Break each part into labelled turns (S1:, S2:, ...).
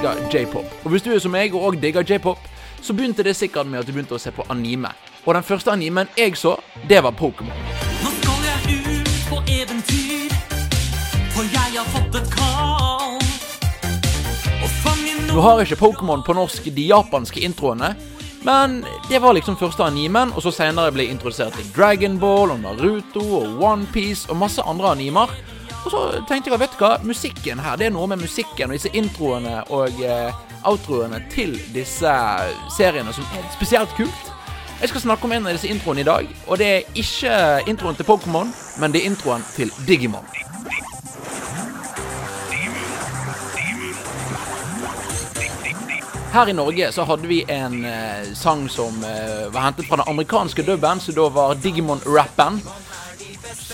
S1: digger j-pop. Og hvis du er som meg og òg digger j-pop, så begynte det sikkert med at du begynte å se på anime. Og den første animen jeg så, det var Pokémon.
S2: Nå skal jeg ut på eventyr, for jeg har fått et kall.
S1: Nå har ikke Pokémon på norsk de japanske introene, men det var liksom første animen, og så senere ble jeg introdusert til Dragon Ball og Naruto og Onepiece og masse andre animer. Og så tenkte jeg, vet du hva, musikken her, det er noe med musikken og disse introene og eh, outroene til disse seriene som er spesielt kult. Jeg skal snakke om en av disse introene i dag, og det er ikke introen til Pokémon, men det er introen til Digimon. Her i Norge så hadde vi en eh, sang som eh, var hentet fra den amerikanske dubben, som da var Digimon-rappen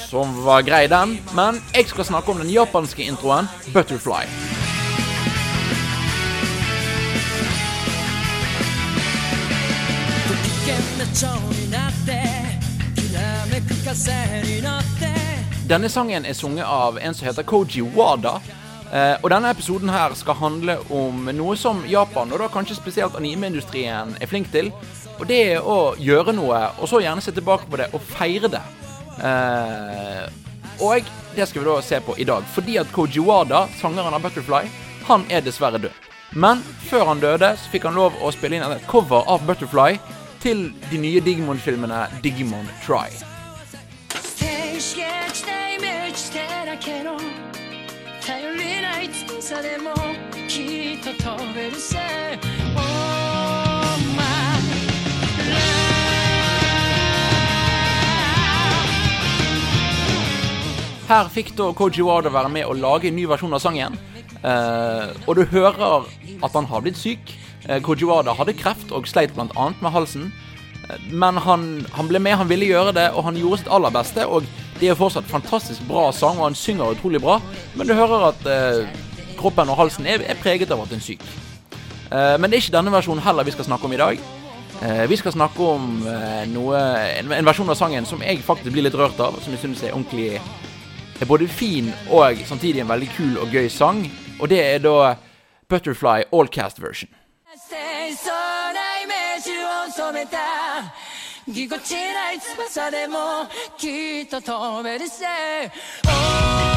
S1: som var grei, den. Men jeg skal snakke om den japanske introen, 'Butterfly'. Denne sangen er sunget av en som heter Koji Wada. Eh, og denne episoden her skal handle om noe som Japan, og da kanskje spesielt animeindustrien, er flink til. Og det er å gjøre noe, og så gjerne se tilbake på det og feire det. Eh, og det skal vi da se på i dag. Fordi at Koji Wada, sangeren av Butterfly, han er dessverre død. Men før han døde, så fikk han lov å spille inn et cover av Butterfly til de nye Digimon-filmene Digimon Try.
S3: 停止してイメージしてだけど頼りない翼でもきっと飛べるぜ
S1: Her fikk da Koji Wada være med å lage en ny versjon av sangen. Eh, og du hører at han har blitt syk. Eh, Koji Wada hadde kreft og sleit bl.a. med halsen. Eh, Men han, han ble med, han ville gjøre det, og han gjorde sitt aller beste. Og det er fortsatt fantastisk bra sang, og han synger utrolig bra. Men du hører at eh, kroppen og halsen er, er preget av at han er syk. Eh, men det er ikke denne versjonen heller vi skal snakke om i dag. Eh, vi skal snakke om noe, en, en versjon av sangen som jeg faktisk blir litt rørt av, som jeg syns er ordentlig er både fin og samtidig en veldig kul og gøy sang. Og det er da Butterfly Allcast version.
S3: し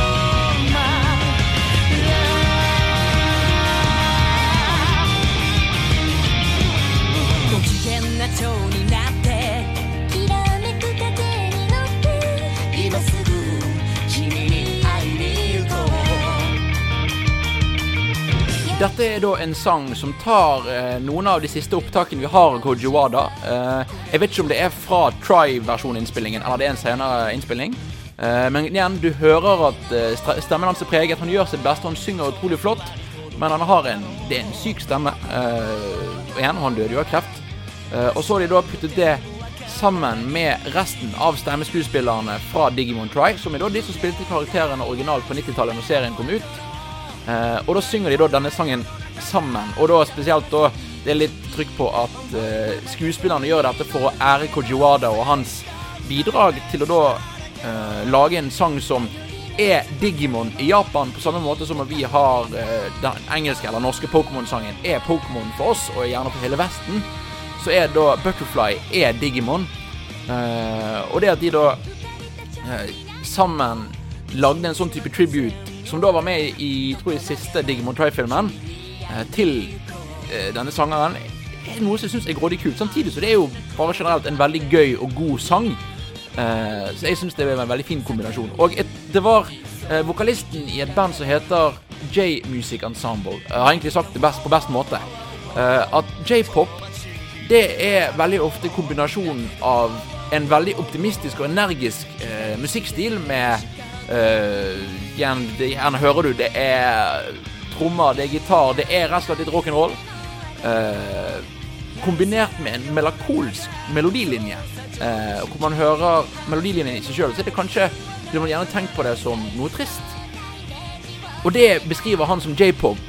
S1: Dette er da en sang som tar eh, noen av de siste opptakene vi har av Koji Wada. Eh, jeg vet ikke om det er fra Try-versjoninnspillingen eller det er en senere innspilling. Eh, men igjen, du hører at eh, stemmen hans er preget. Han gjør sitt beste, han synger utrolig flott. Men han har en, det er en syk stemme. Eh, igjen, han døde jo av kreft. Eh, og så har de da puttet det sammen med resten av stemmeskuespillerne fra Digimon Try, som er da de som spilte karakterene originalt på 90-tallet når serien kom ut. Eh, og da synger de da denne sangen sammen. Og da spesielt da Det er litt trykk på at eh, skuespillerne gjør dette for å ære Kojiwada og hans bidrag til å da eh, lage en sang som er Digimon i Japan, på samme måte som at vi har den engelske eller norske Pokémon-sangen er Pokémon for oss, og gjerne for hele Vesten. Så er da Butterfly er Digimon. Og det at de da sammen lagde en sånn type tribute som da var med i tror jeg, siste Digimon Try-filmen, eh, til eh, denne sangeren, er noe som jeg syns er grådig kult. Samtidig så det er jo bare generelt en veldig gøy og god sang. Eh, så jeg syns det er en veldig fin kombinasjon. Og et, det var vokalisten i et band som heter J-Music Ensemble. Jeg har egentlig sagt det best på best måte. At j-pop det er veldig ofte kombinasjonen av en veldig optimistisk og energisk musikkstil med igjen, det, Gjerne hører du det er trommer, det er gitar, det er rett og slett litt rock'n'roll. Uh, kombinert med en melankolsk melodilinje. Eh, hvor man hører melodilinjen i seg sjøl, så er det kanskje Ville man gjerne tenkt på det som noe trist. Og det beskriver han som j-pop.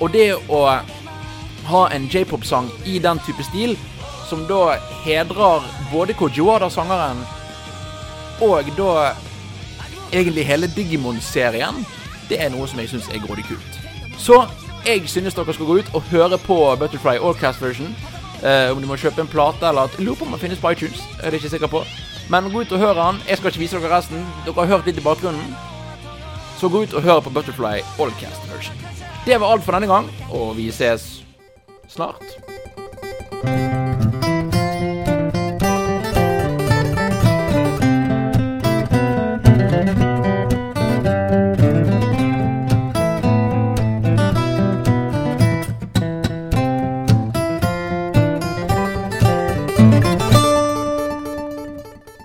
S1: Og det å ha en j-pop-sang i den type stil, som da hedrer både Kojiwada, sangeren, og da egentlig hele Digimon-serien, det er noe som jeg syns er grådig kult. Så Jeg synes dere skal gå ut og høre på Butterfly Allcast version. Eh, om du må kjøpe en plate eller at lurer på om den finnes på iTunes. er det ikke sikker på. Men gå ut og hør den. Jeg skal ikke vise dere resten. Dere har hørt litt i bakgrunnen. Så gå ut og hør på Butterfly Allcast version. Det var alt for denne gang, og vi ses snart.